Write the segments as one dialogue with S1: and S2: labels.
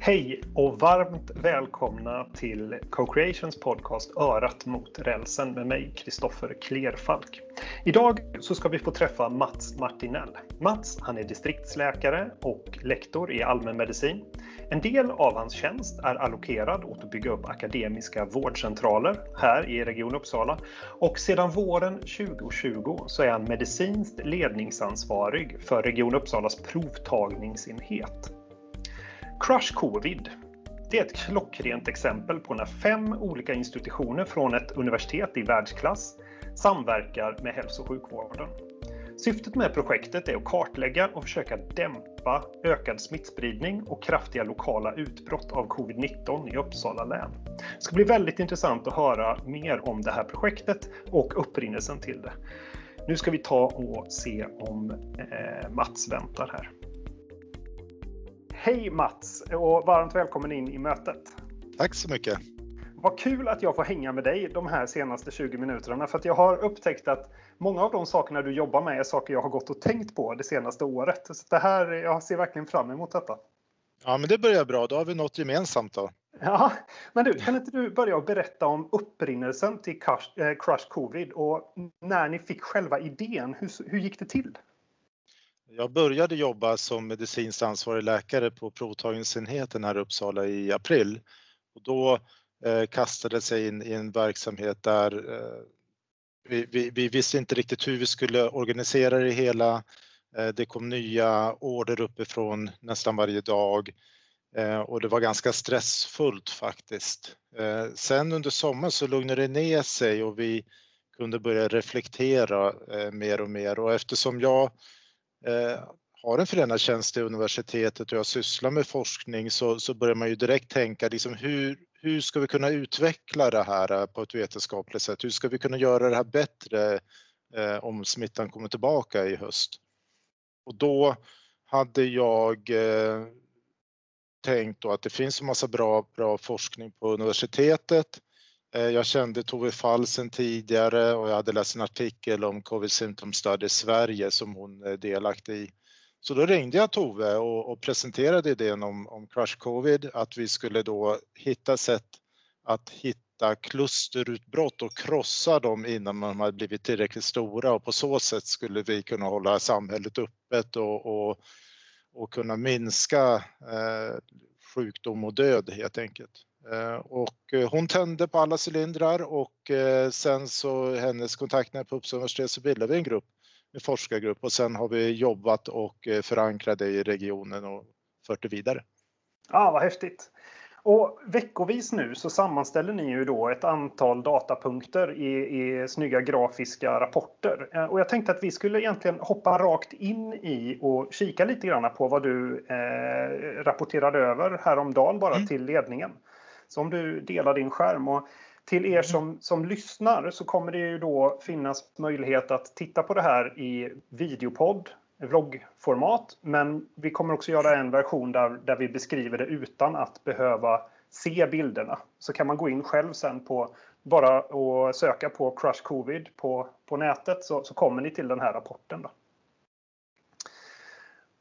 S1: Hej och varmt välkomna till Co-Creations podcast Örat mot rälsen med mig, Kristoffer Klerfalk. Idag så ska vi få träffa Mats Martinell. Mats han är distriktsläkare och lektor i allmänmedicin. En del av hans tjänst är allokerad åt att bygga upp akademiska vårdcentraler här i Region Uppsala och sedan våren 2020 så är han medicinskt ledningsansvarig för Region Uppsalas provtagningsenhet. Crush Covid. Det är ett klockrent exempel på när fem olika institutioner från ett universitet i världsklass samverkar med hälso och sjukvården. Syftet med projektet är att kartlägga och försöka dämpa ökad smittspridning och kraftiga lokala utbrott av covid-19 i Uppsala län. Det ska bli väldigt intressant att höra mer om det här projektet och upprinnelsen till det. Nu ska vi ta och se om eh, Mats väntar här. Hej Mats och varmt välkommen in i mötet.
S2: Tack så mycket.
S1: Vad kul att jag får hänga med dig de här senaste 20 minuterna för att jag har upptäckt att många av de sakerna du jobbar med är saker jag har gått och tänkt på det senaste året. Så det här, jag ser verkligen fram emot detta.
S2: Ja, men det börjar bra. Då har vi något gemensamt då.
S1: Ja, men du, kan inte du börja berätta om upprinnelsen till Crush, eh, Crush Covid och när ni fick själva idén? Hur, hur gick det till?
S2: Jag började jobba som medicinskt ansvarig läkare på provtagningsenheten här i Uppsala i april. Och då eh, kastade sig in i en verksamhet där eh, vi, vi, vi, visste inte riktigt hur vi skulle organisera det hela. Eh, det kom nya order uppifrån nästan varje dag eh, och det var ganska stressfullt faktiskt. Eh, sen under sommaren så lugnade det ner sig och vi kunde börja reflektera eh, mer och mer och eftersom jag Eh, har en förändrad tjänst i universitetet och jag sysslar med forskning så, så börjar man ju direkt tänka liksom hur, hur ska vi kunna utveckla det här eh, på ett vetenskapligt sätt? Hur ska vi kunna göra det här bättre eh, om smittan kommer tillbaka i höst? Och då hade jag eh, tänkt då att det finns en massa bra, bra forskning på universitetet Eh, Eh, jag kände Tove Fall sen tidigare och jag hade läst en artikel om Covid Symptom Study Sverige som hon är delaktig i. Så då ringde jag Tove och, och presenterade idén om, om Crush Covid, att vi skulle då hitta sätt att hitta klusterutbrott och krossa dem innan de hade blivit tillräckligt stora och på så sätt skulle vi kunna hålla samhället öppet och, och, och kunna minska eh, sjukdom och död helt enkelt. Eh, och eh, hon tände på alla cylindrar och eh, sen så hennes kontaktnät på Uppsala universitet så bildade vi en grupp, en forskargrupp och sen har vi jobbat och förankrat det i regionen och fört det vidare.
S1: Ja, vad häftigt. Och veckovis nu så sammanställer ni ju då ett antal datapunkter i, i snygga grafiska rapporter. Och jag tänkte att vi skulle egentligen hoppa rakt in i och kika lite grann på vad du eh, rapporterade över häromdagen bara mm. till ledningen. Så om du delar din skärm och till er som, som lyssnar så kommer det ju då finnas möjlighet att titta på det här i videopodd, vloggformat. Men vi kommer också göra en version där, där vi beskriver det utan att behöva se bilderna. Så kan man gå in själv sen på bara och söka på Crush Covid på, på nätet så, så kommer ni till den här rapporten. Då.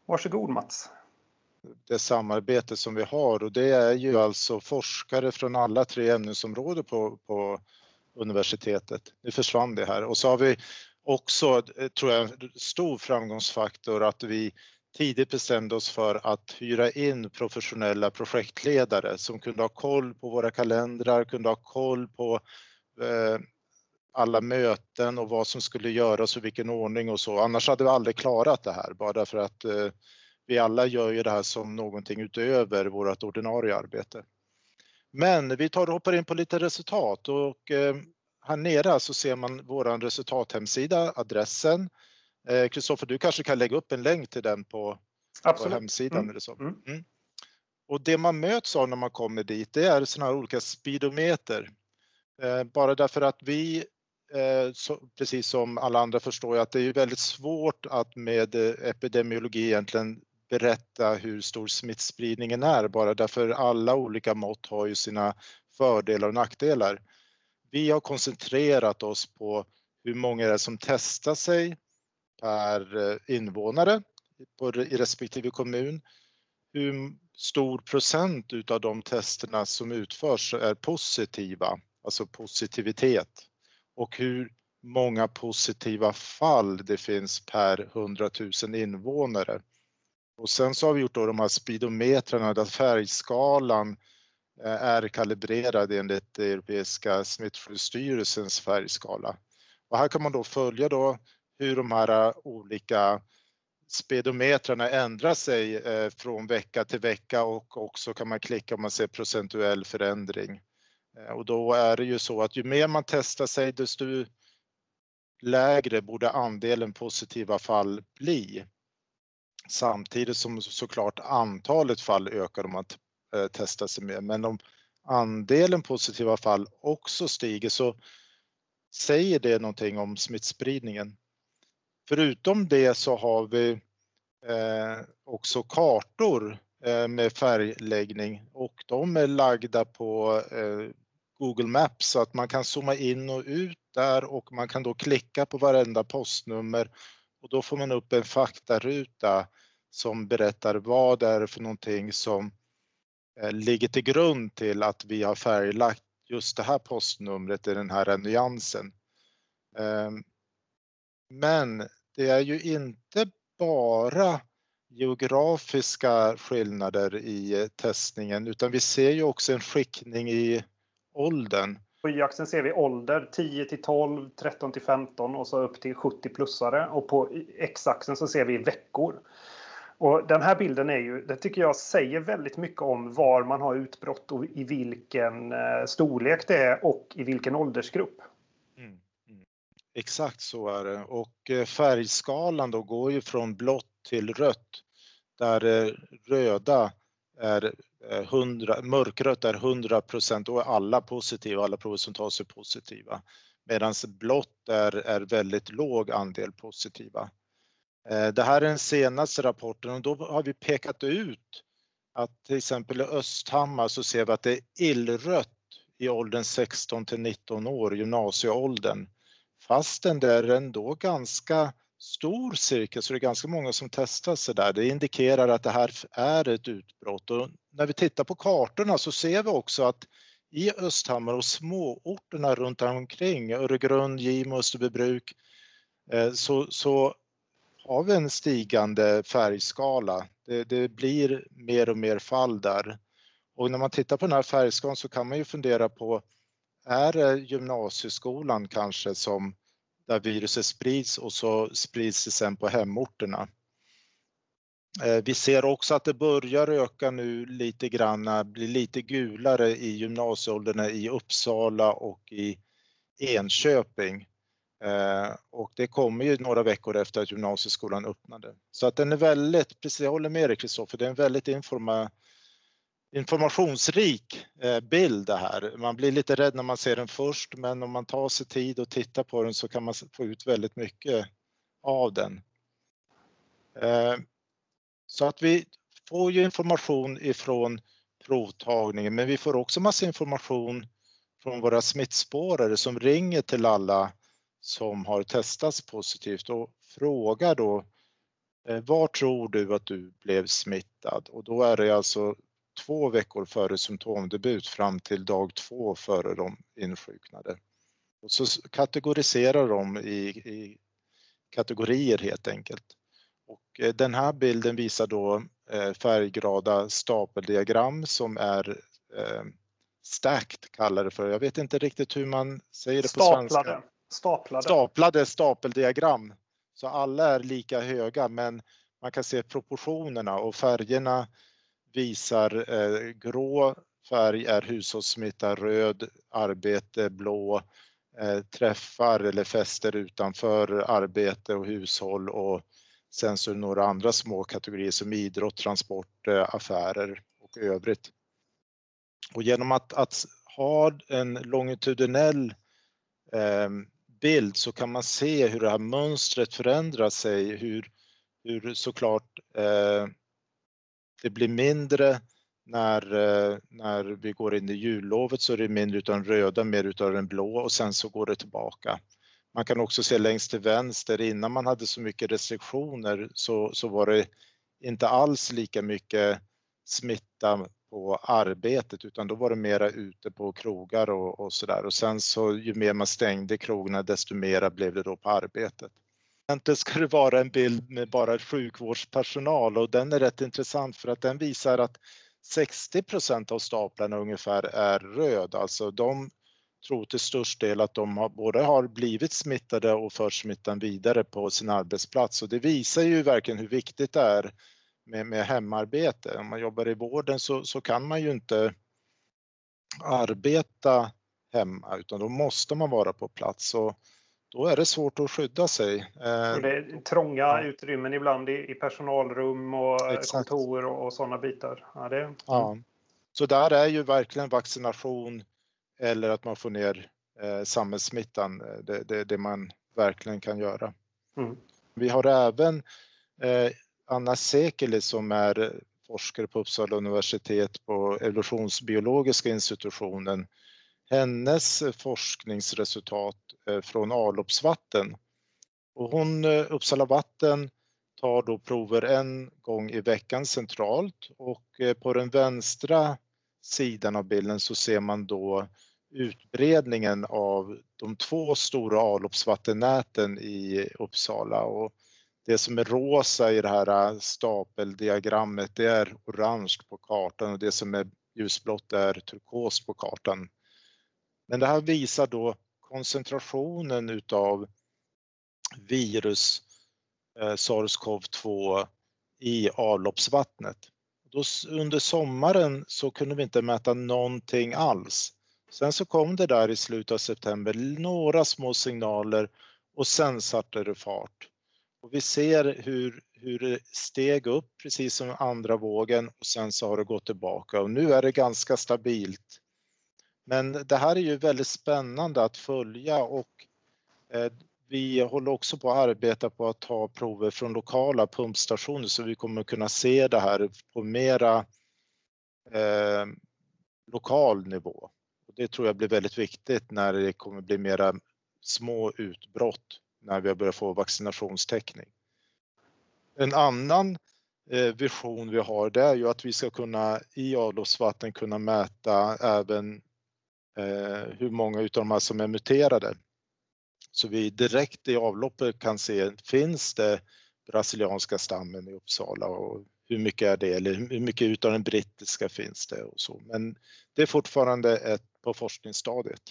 S1: Varsågod Mats
S2: det samarbete som vi har och det är ju alltså forskare från alla tre ämnesområden på, på universitetet. Nu försvann det här och så har vi också, tror jag, en stor framgångsfaktor att vi tidigt bestämde oss för att hyra in professionella projektledare som kunde ha koll på våra kalendrar, kunde ha koll på eh, alla möten och vad som skulle göras och vilken ordning och så. Annars hade vi aldrig klarat det här bara för att eh, vi alla gör ju det här som någonting utöver vårt ordinarie arbete. Men vi tar och hoppar in på lite resultat och eh, här nere så ser man vår resultathemsida, adressen. Kristoffer, eh, du kanske kan lägga upp en länk till den på, på hemsidan. Mm. Eller så. Mm. mm. Och det man möts av när man kommer dit, det är sådana här olika speedometer. Eh, bara därför att vi precis som alla andra förstår jag att det är väldigt svårt att med epidemiologi egentligen berätta hur stor smittspridningen är bara därför alla olika mått har ju sina fördelar och nackdelar. Vi har koncentrerat oss på hur många det är som testar sig per eh, invånare i respektive kommun. Hur stor procent utav de testerna som utförs är positiva, alltså positivitet och hur många positiva fall det finns per 100 000 invånare. Och sen så har vi gjort då de här speedometrarna där färgskalan eh, är kalibrerad enligt Europeiska smittskyddsstyrelsens färgskala. Och här kan man då följa då hur de här eh, olika speedometrarna ändrar sig eh, från vecka till vecka och också kan man klicka om man ser procentuell förändring. Och då är det ju så att ju mer man testar sig desto lägre borde andelen positiva fall bli. Samtidigt som såklart antalet fall ökar om man eh, testar sig mer. Men om andelen positiva fall också stiger så säger det någonting om smittspridningen. Förutom det så har vi eh, också kartor eh, med färgläggning och de är lagda på eh, Google Maps så att man kan zooma in och ut där och man kan då klicka på varenda postnummer och då får man upp en faktaruta som berättar vad det är för någonting som eh, ligger till grund till att vi har färglagt just det här postnumret i den här nyansen. Ehm, men det är ju inte bara geografiska skillnader i eh, testningen utan vi ser ju också en skickning i åldern.
S1: På y-axeln ser vi ålder 10 till 12, 13 till 15 och så upp till 70-plussare. Och på x-axeln så ser vi veckor. Och den här bilden är ju, det tycker jag säger väldigt mycket om var man har utbrott och i vilken eh, storlek det är och i vilken åldersgrupp. Mm,
S2: mm. Exakt så är det och eh, färgskalan då går ju från blått till rött där eh, röda är eh, 100, mörkrött är 100 procent är alla positiva, alla prover som tas är positiva. Medan blått är, är väldigt låg andel positiva. Eh, det här är den senaste rapporten och då har vi pekat ut att till exempel i Östhammar så ser vi att det är illrött i åldern 16 till 19 år, gymnasieåldern. Fastän det är ändå ganska stor cirkel så det är ganska många som testar sig där. Det indikerar att det här är ett utbrott och när vi tittar på kartorna så ser vi också att i Östhammar och småorterna runt omkring, Öregrund, Gimo, Österbybruk, eh, så, så har vi en stigande färgskala. Det, det, blir mer och mer fall där. Och när man tittar på den här färgskalan så kan man ju fundera på, är det gymnasieskolan kanske som där viruset sprids och så sprids det sen på hemorterna? Eh, vi ser också att det börjar öka nu lite grann, blir lite gulare i gymnasieåldern i Uppsala och i Enköping. Eh, och det kommer ju några veckor efter att gymnasieskolan öppnade. Så att den är väldigt, precis jag håller med dig Kristoffer, det är en väldigt informa, informationsrik eh, bild det här. Man blir lite rädd när man ser den först men om man tar sig tid och tittar på den så kan man få ut väldigt mycket av den. Eh, så att vi får ju information ifrån provtagningen, men vi får också massa information från våra smittspårare som ringer till alla som har testats positivt och frågar då eh, var tror du att du blev smittad? Och då är det alltså två veckor före symptomdebut fram till dag två före de insjuknade. Och så kategoriserar de i, i kategorier helt enkelt. Och eh, den här bilden visar då eh, färggrada stapeldiagram som är eh, stacked kallar det för. Jag vet inte riktigt hur man säger det på
S1: Staplade.
S2: svenska.
S1: Staplade.
S2: Staplade stapeldiagram. Så alla är lika höga men man kan se proportionerna och färgerna visar eh, grå färg är hushållssmitta, röd arbete, blå eh, träffar eller fester utanför arbete och hushåll och Sen så är det några andra små kategorier som idrott, transport, eh, affärer och övrigt. Och genom att, att ha en longitudinell eh, bild så kan man se hur det här mönstret förändrar sig, hur, hur såklart eh, det blir mindre när, eh, när vi går in i jullovet så är det mindre utav den röda, mer utav den blå och sen så går det tillbaka. Man kan också se längst till vänster, innan man hade så mycket restriktioner så, så var det inte alls lika mycket smitta på arbetet utan då var det mera ute på krogar och, och sådär och sen så ju mer man stängde krogarna desto mera blev det då på arbetet. Egentligen ska det vara en bild med bara sjukvårdspersonal. Och den är rätt intressant för att den visar att 60% av staplarna ungefär är röd, alltså de tror till störst del att de har, både har blivit smittade och för smittan vidare på sin arbetsplats. Och det visar ju verkligen hur viktigt det är med, med hemarbete. Om man jobbar i vården så, så kan man ju inte arbeta hemma utan då måste man vara på plats. Och då är det svårt att skydda sig.
S1: Eh, det är trånga ja. utrymmen ibland i, personalrum och Exakt. kontor och, sådana bitar. Ja, det...
S2: ja. Så där är ju verkligen vaccination eller att man får ner eh, samhällssmittan eh, det, det, det, man verkligen kan göra. Mm. Vi har även eh, Anna Sekeli som är forskare på Uppsala universitet på evolutionsbiologiska institutionen. Hennes forskningsresultat eh, från avloppsvatten. Och hon, eh, Uppsala Vatten tar då prover en gång i veckan centralt och eh, på den vänstra sidan av bilden så ser man då utbredningen av de två stora avloppsvattennäten i Uppsala och det som är rosa i det här stapeldiagrammet det är orange på kartan och det som är ljusblått är turkos på kartan. Men det här visar då koncentrationen utav virus eh, SARS-CoV-2 i avloppsvattnet. Då, under sommaren så kunde vi inte mäta någonting alls. Sen så kom det där i slutet av september några små signaler och sen satte det fart. Och vi ser hur, hur det steg upp precis som andra vågen och sen så har det gått tillbaka och nu är det ganska stabilt. Men det här är ju väldigt spännande att följa och eh, vi håller också på att arbeta på att ta prover från lokala pumpstationer så vi kommer kunna se det här på mera eh, lokal nivå. Och det tror jag blir väldigt viktigt när det kommer bli mera små utbrott när vi har börjat få vaccinationstäckning. En annan eh, vision vi har det är ju att vi ska kunna i avloppsvatten kunna mäta även Eh, hur många utav de här som är muterade. Så vi direkt i avloppet kan se, finns det brasilianska stammen i Uppsala och hur mycket är det eller hur mycket utav den brittiska finns det och så. Men det är fortfarande ett, på forskningsstadiet.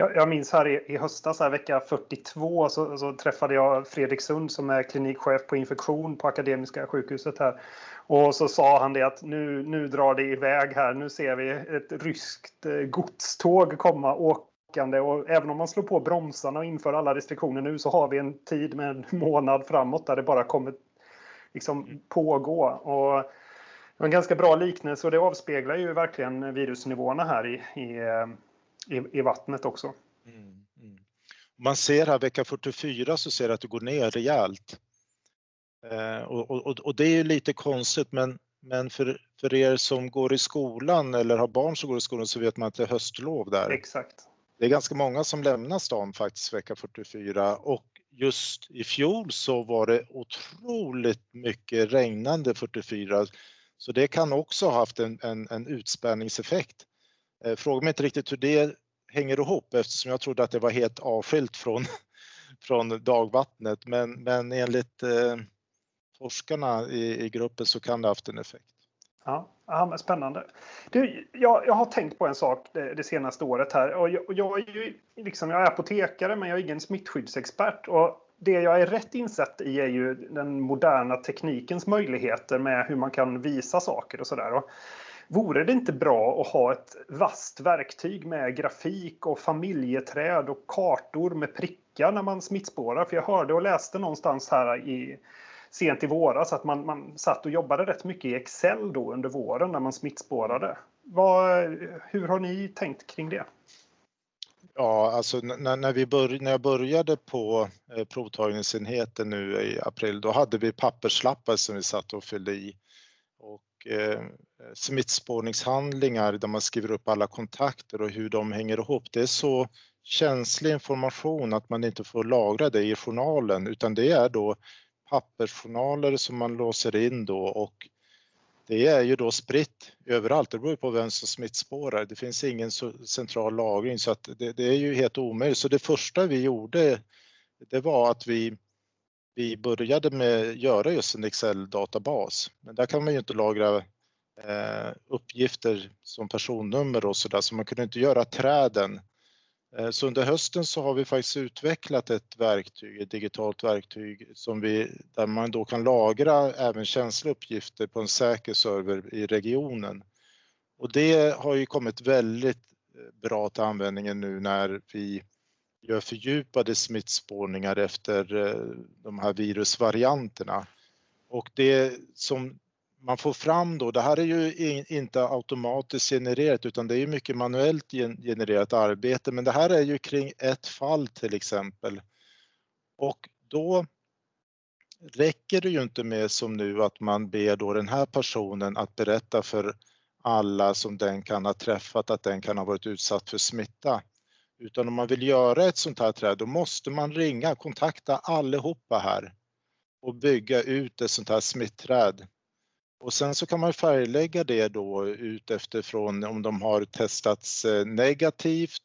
S1: Jag, jag minns här i, i höstas, här, vecka 42, så, så, träffade jag Fredrik Sund som är klinikchef på infektion på Akademiska sjukhuset här. Och så sa han det att nu, nu drar det iväg här. Nu ser vi ett ryskt eh, godståg komma åkande och även om man slår på bromsarna och inför alla restriktioner nu så har vi en tid med en månad framåt där det bara kommer liksom pågå. Och en ganska bra liknelse och det avspeglar ju verkligen virusnivåerna här i, i eh, i, i vattnet också. Mm,
S2: mm. Man ser här vecka 44 så ser att det går ner rejält. Eh, och, och, och, det är lite konstigt men, men för, för er som går i skolan eller har barn som går i skolan så vet man att det är höstlov där.
S1: Exakt.
S2: Det är ganska många som lämnar stan faktiskt vecka 44 och just i fjol så var det otroligt mycket regnande 44 så det kan också ha haft en, en, en utspänningseffekt. Eh, fråga mig inte riktigt hur det hänger ihop eftersom jag trodde att det var helt avskilt från, från dagvattnet men, men enligt eh, forskarna i, i, gruppen så kan det ha haft en effekt.
S1: Ja, ja spännande. Du, jag, jag har tänkt på en sak det, det senaste året här. Och jag, jag, är ju, liksom, jag är apotekare men jag är ingen smittskyddsexpert. Och det jag är rätt insatt i är ju den moderna teknikens möjligheter med hur man kan visa saker och sådär. Vore det inte bra att ha ett vasst verktyg med grafik och familjeträd och kartor med prickar när man smittspårar? För jag hörde och läste någonstans här i, sent i våras att man, man satt och jobbade rätt mycket i Excel då under våren när man smittspårade. Vad, hur har ni tänkt kring det?
S2: Ja, alltså när, när, vi bör, när jag började på eh, provtagningsenheten nu i april, då hade vi papperslappar som vi satt och fyllde i. Eh, smittspårningshandlingar där man skriver upp alla kontakter och hur de hänger ihop. Det är så känslig information att man inte får lagra det i journalen utan det är då pappersjournaler som man låser in då och det är ju då spritt överallt. Det beror på vem som smittspårar. Det finns ingen central lagring så att det, det, är ju helt omöjligt. Så det första vi gjorde det var att vi, vi började med att göra just en Excel-databas. Men där kan man ju inte lagra eh, uppgifter som personnummer och sådär så man kunde inte göra träden Eh, så under hösten så har vi faktiskt utvecklat ett verktyg, ett digitalt verktyg som vi, där man då kan lagra även känsliga uppgifter på en säker server i regionen. Och det har ju kommit väldigt eh, bra till användningen nu när vi gör fördjupade smittspårningar efter eh, de här virusvarianterna. Och det som man får fram då, det här är ju inte automatiskt genererat utan det är ju mycket manuellt genererat arbete men det här är ju kring ett fall till exempel. Och då räcker det ju inte med som nu att man ber då den här personen att berätta för alla som den kan ha träffat att den kan ha varit utsatt för smitta. Utan om man vill göra ett sånt här träd då måste man ringa, kontakta allihopa här och bygga ut ett sånt här smittträd. Och sen så kan man färglägga det då utifrån om de har testats eh, negativt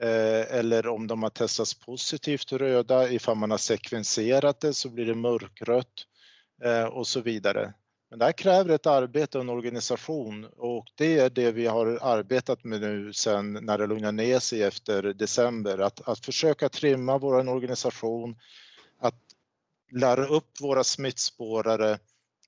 S2: eh, eller om de har testats positivt röda. Ifall man har sekvenserat det så blir det mörkrött eh, och så vidare. Men det här kräver ett arbete och en organisation och det är det vi har arbetat med nu sen när det lugnade ner sig efter december. Att, att försöka trimma vår organisation, att lära upp våra smittspårare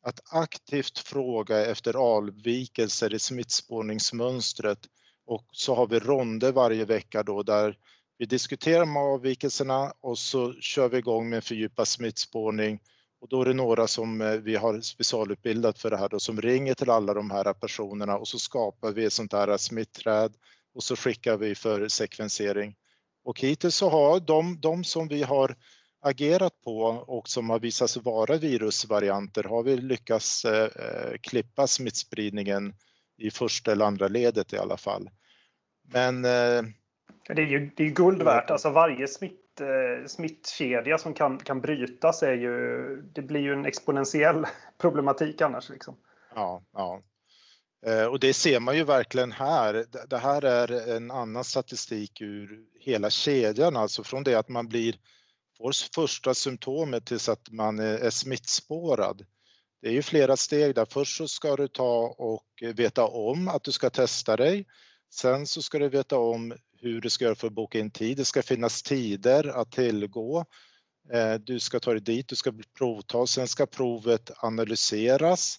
S2: att aktivt fråga efter avvikelser i smittspårningsmönstret och så har vi ronder varje vecka då där vi diskuterar med avvikelserna och så kör vi igång med en fördjupad smittspårning och då är det några som eh, vi har specialutbildat för det här då, som ringer till alla de här personerna och så skapar vi ett sånt här smittträd och så skickar vi för sekvensering. Och hittills så har de, de som vi har agerat på och som har visat sig vara virusvarianter har vi lyckats eh, eh, klippa smittspridningen i första eller andra ledet i alla fall. Men eh,
S1: det är ju det är guld värt. Alltså varje smitt, eh, smittkedja som kan, kan brytas är ju, det blir ju en exponentiell problematik annars. Liksom.
S2: Ja, ja. Eh, och det ser man ju verkligen här. Det här är en annan statistik ur hela kedjan, alltså från det att man blir får första symptomet tills att man är smittspårad. Det är ju flera steg där. Först så ska du ta och veta om att du ska testa dig. Sen så ska du veta om hur du ska göra för att boka in tid. Det ska finnas tider att tillgå. Eh, du ska ta dig dit, du ska bli provtas, sen ska provet analyseras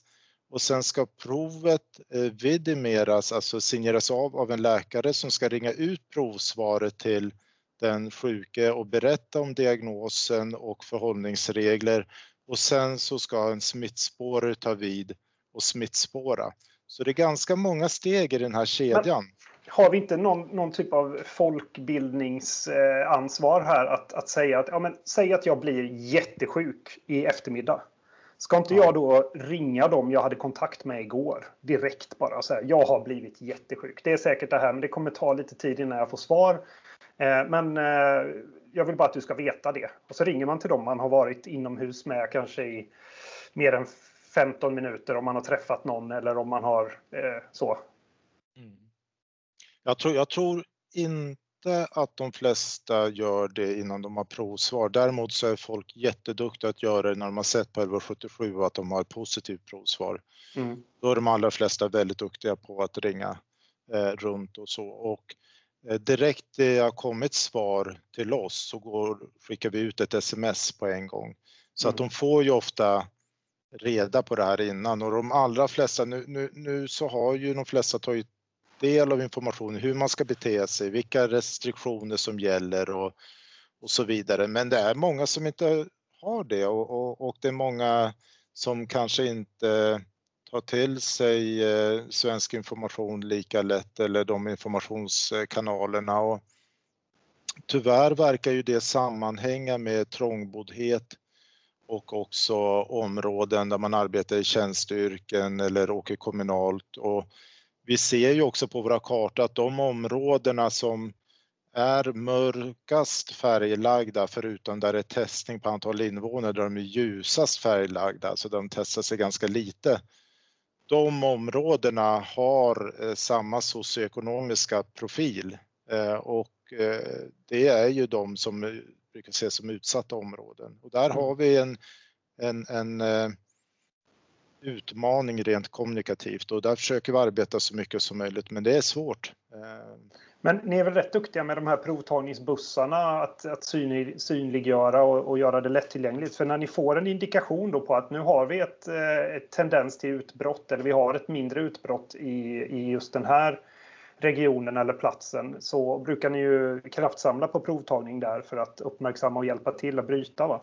S2: och sen ska provet eh, vidimeras, alltså signeras av av en läkare som ska ringa ut provsvaret till den sjuke och berätta om diagnosen och förhållningsregler och sen så ska en smittspårare ta vid och smittspåra. Så det är ganska många steg i den här kedjan.
S1: Har vi inte någon, någon typ av folkbildningsansvar här att, att säga att ja, men, säg att jag blir jättesjuk i eftermiddag. Ska inte jag då ringa dem jag hade kontakt med igår direkt bara och säga jag har blivit jättesjuk. Det är säkert det här men det kommer ta lite tid innan jag får svar. Eh, men eh, jag vill bara att du ska veta det. Och så ringer man till dem man har varit inomhus med kanske i mer än 15 minuter om man har träffat någon eller om man har eh, så. Mm.
S2: Jag, tror, jag tror inte att de flesta gör det innan de har provsvar. Däremot så är folk jätteduktiga att göra det när de har sett på 1177 att de har ett positivt provsvar. Mm. Då är de allra flesta väldigt duktiga på att ringa eh, runt och så. Och Eh, direkt det har kommit svar till oss så går, skickar vi ut ett sms på en gång. Så att mm. de får ju ofta reda på det här innan och de allra flesta, nu, nu, nu så har ju de flesta tagit del av informationen hur man ska bete sig, vilka restriktioner som gäller och, och så vidare. Men det är många som inte har det och, och, och det är många som kanske inte tar till sig eh, svensk information lika lätt eller de informationskanalerna. Och tyvärr verkar ju det sammanhänga med trångboddhet och också områden där man arbetar i tjänsteyrken eller åker kommunalt. Och vi ser ju också på våra kartor att de områdena som är mörkast färglagda förutom där det är testning på antal invånare, där de är ljusast färglagda, alltså de testar sig ganska lite de områdena har eh, samma socioekonomiska profil eh, och det är ju de som brukar ses som utsatta områden. Och där har vi en, en, en utmaning rent kommunikativt och där försöker vi arbeta så mycket som möjligt men det är svårt.
S1: Men ni är väl rätt duktiga med de här provtagningsbussarna att, att synlig, synliggöra och, och, göra det lättillgängligt. För när ni får en indikation då på att nu har vi ett, eh, ett tendens till utbrott eller vi har ett mindre utbrott i, i just den här regionen eller platsen så brukar ni ju kraftsamla på provtagning där för att uppmärksamma och hjälpa till att bryta va?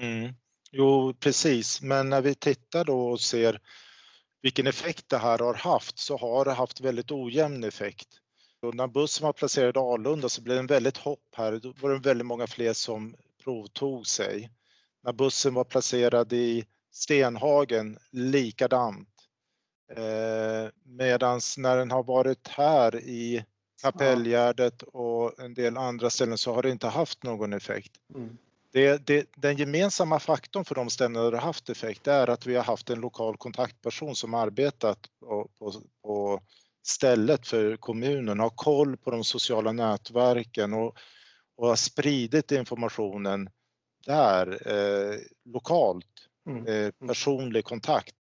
S2: Mm. Jo precis, men när vi tittar då och ser vilken effekt det här har haft så har det haft väldigt ojämn effekt. Och när bussen var placerad i Alunda så blev det en väldigt hopp här. Då var det väldigt många fler som provtog sig. När bussen var placerad i Stenhagen, likadant. Eh, Medan när den har varit här i Kapellgärdet och en del andra ställen så har det inte haft någon effekt. Mm. Det, det, den gemensamma faktorn för de ställen där det har haft effekt är att vi har haft en lokal kontaktperson som arbetat på, på, på stället för kommunen, ha koll på de sociala nätverken och, och ha spridit informationen där eh, lokalt, mm. eh, personlig kontakt.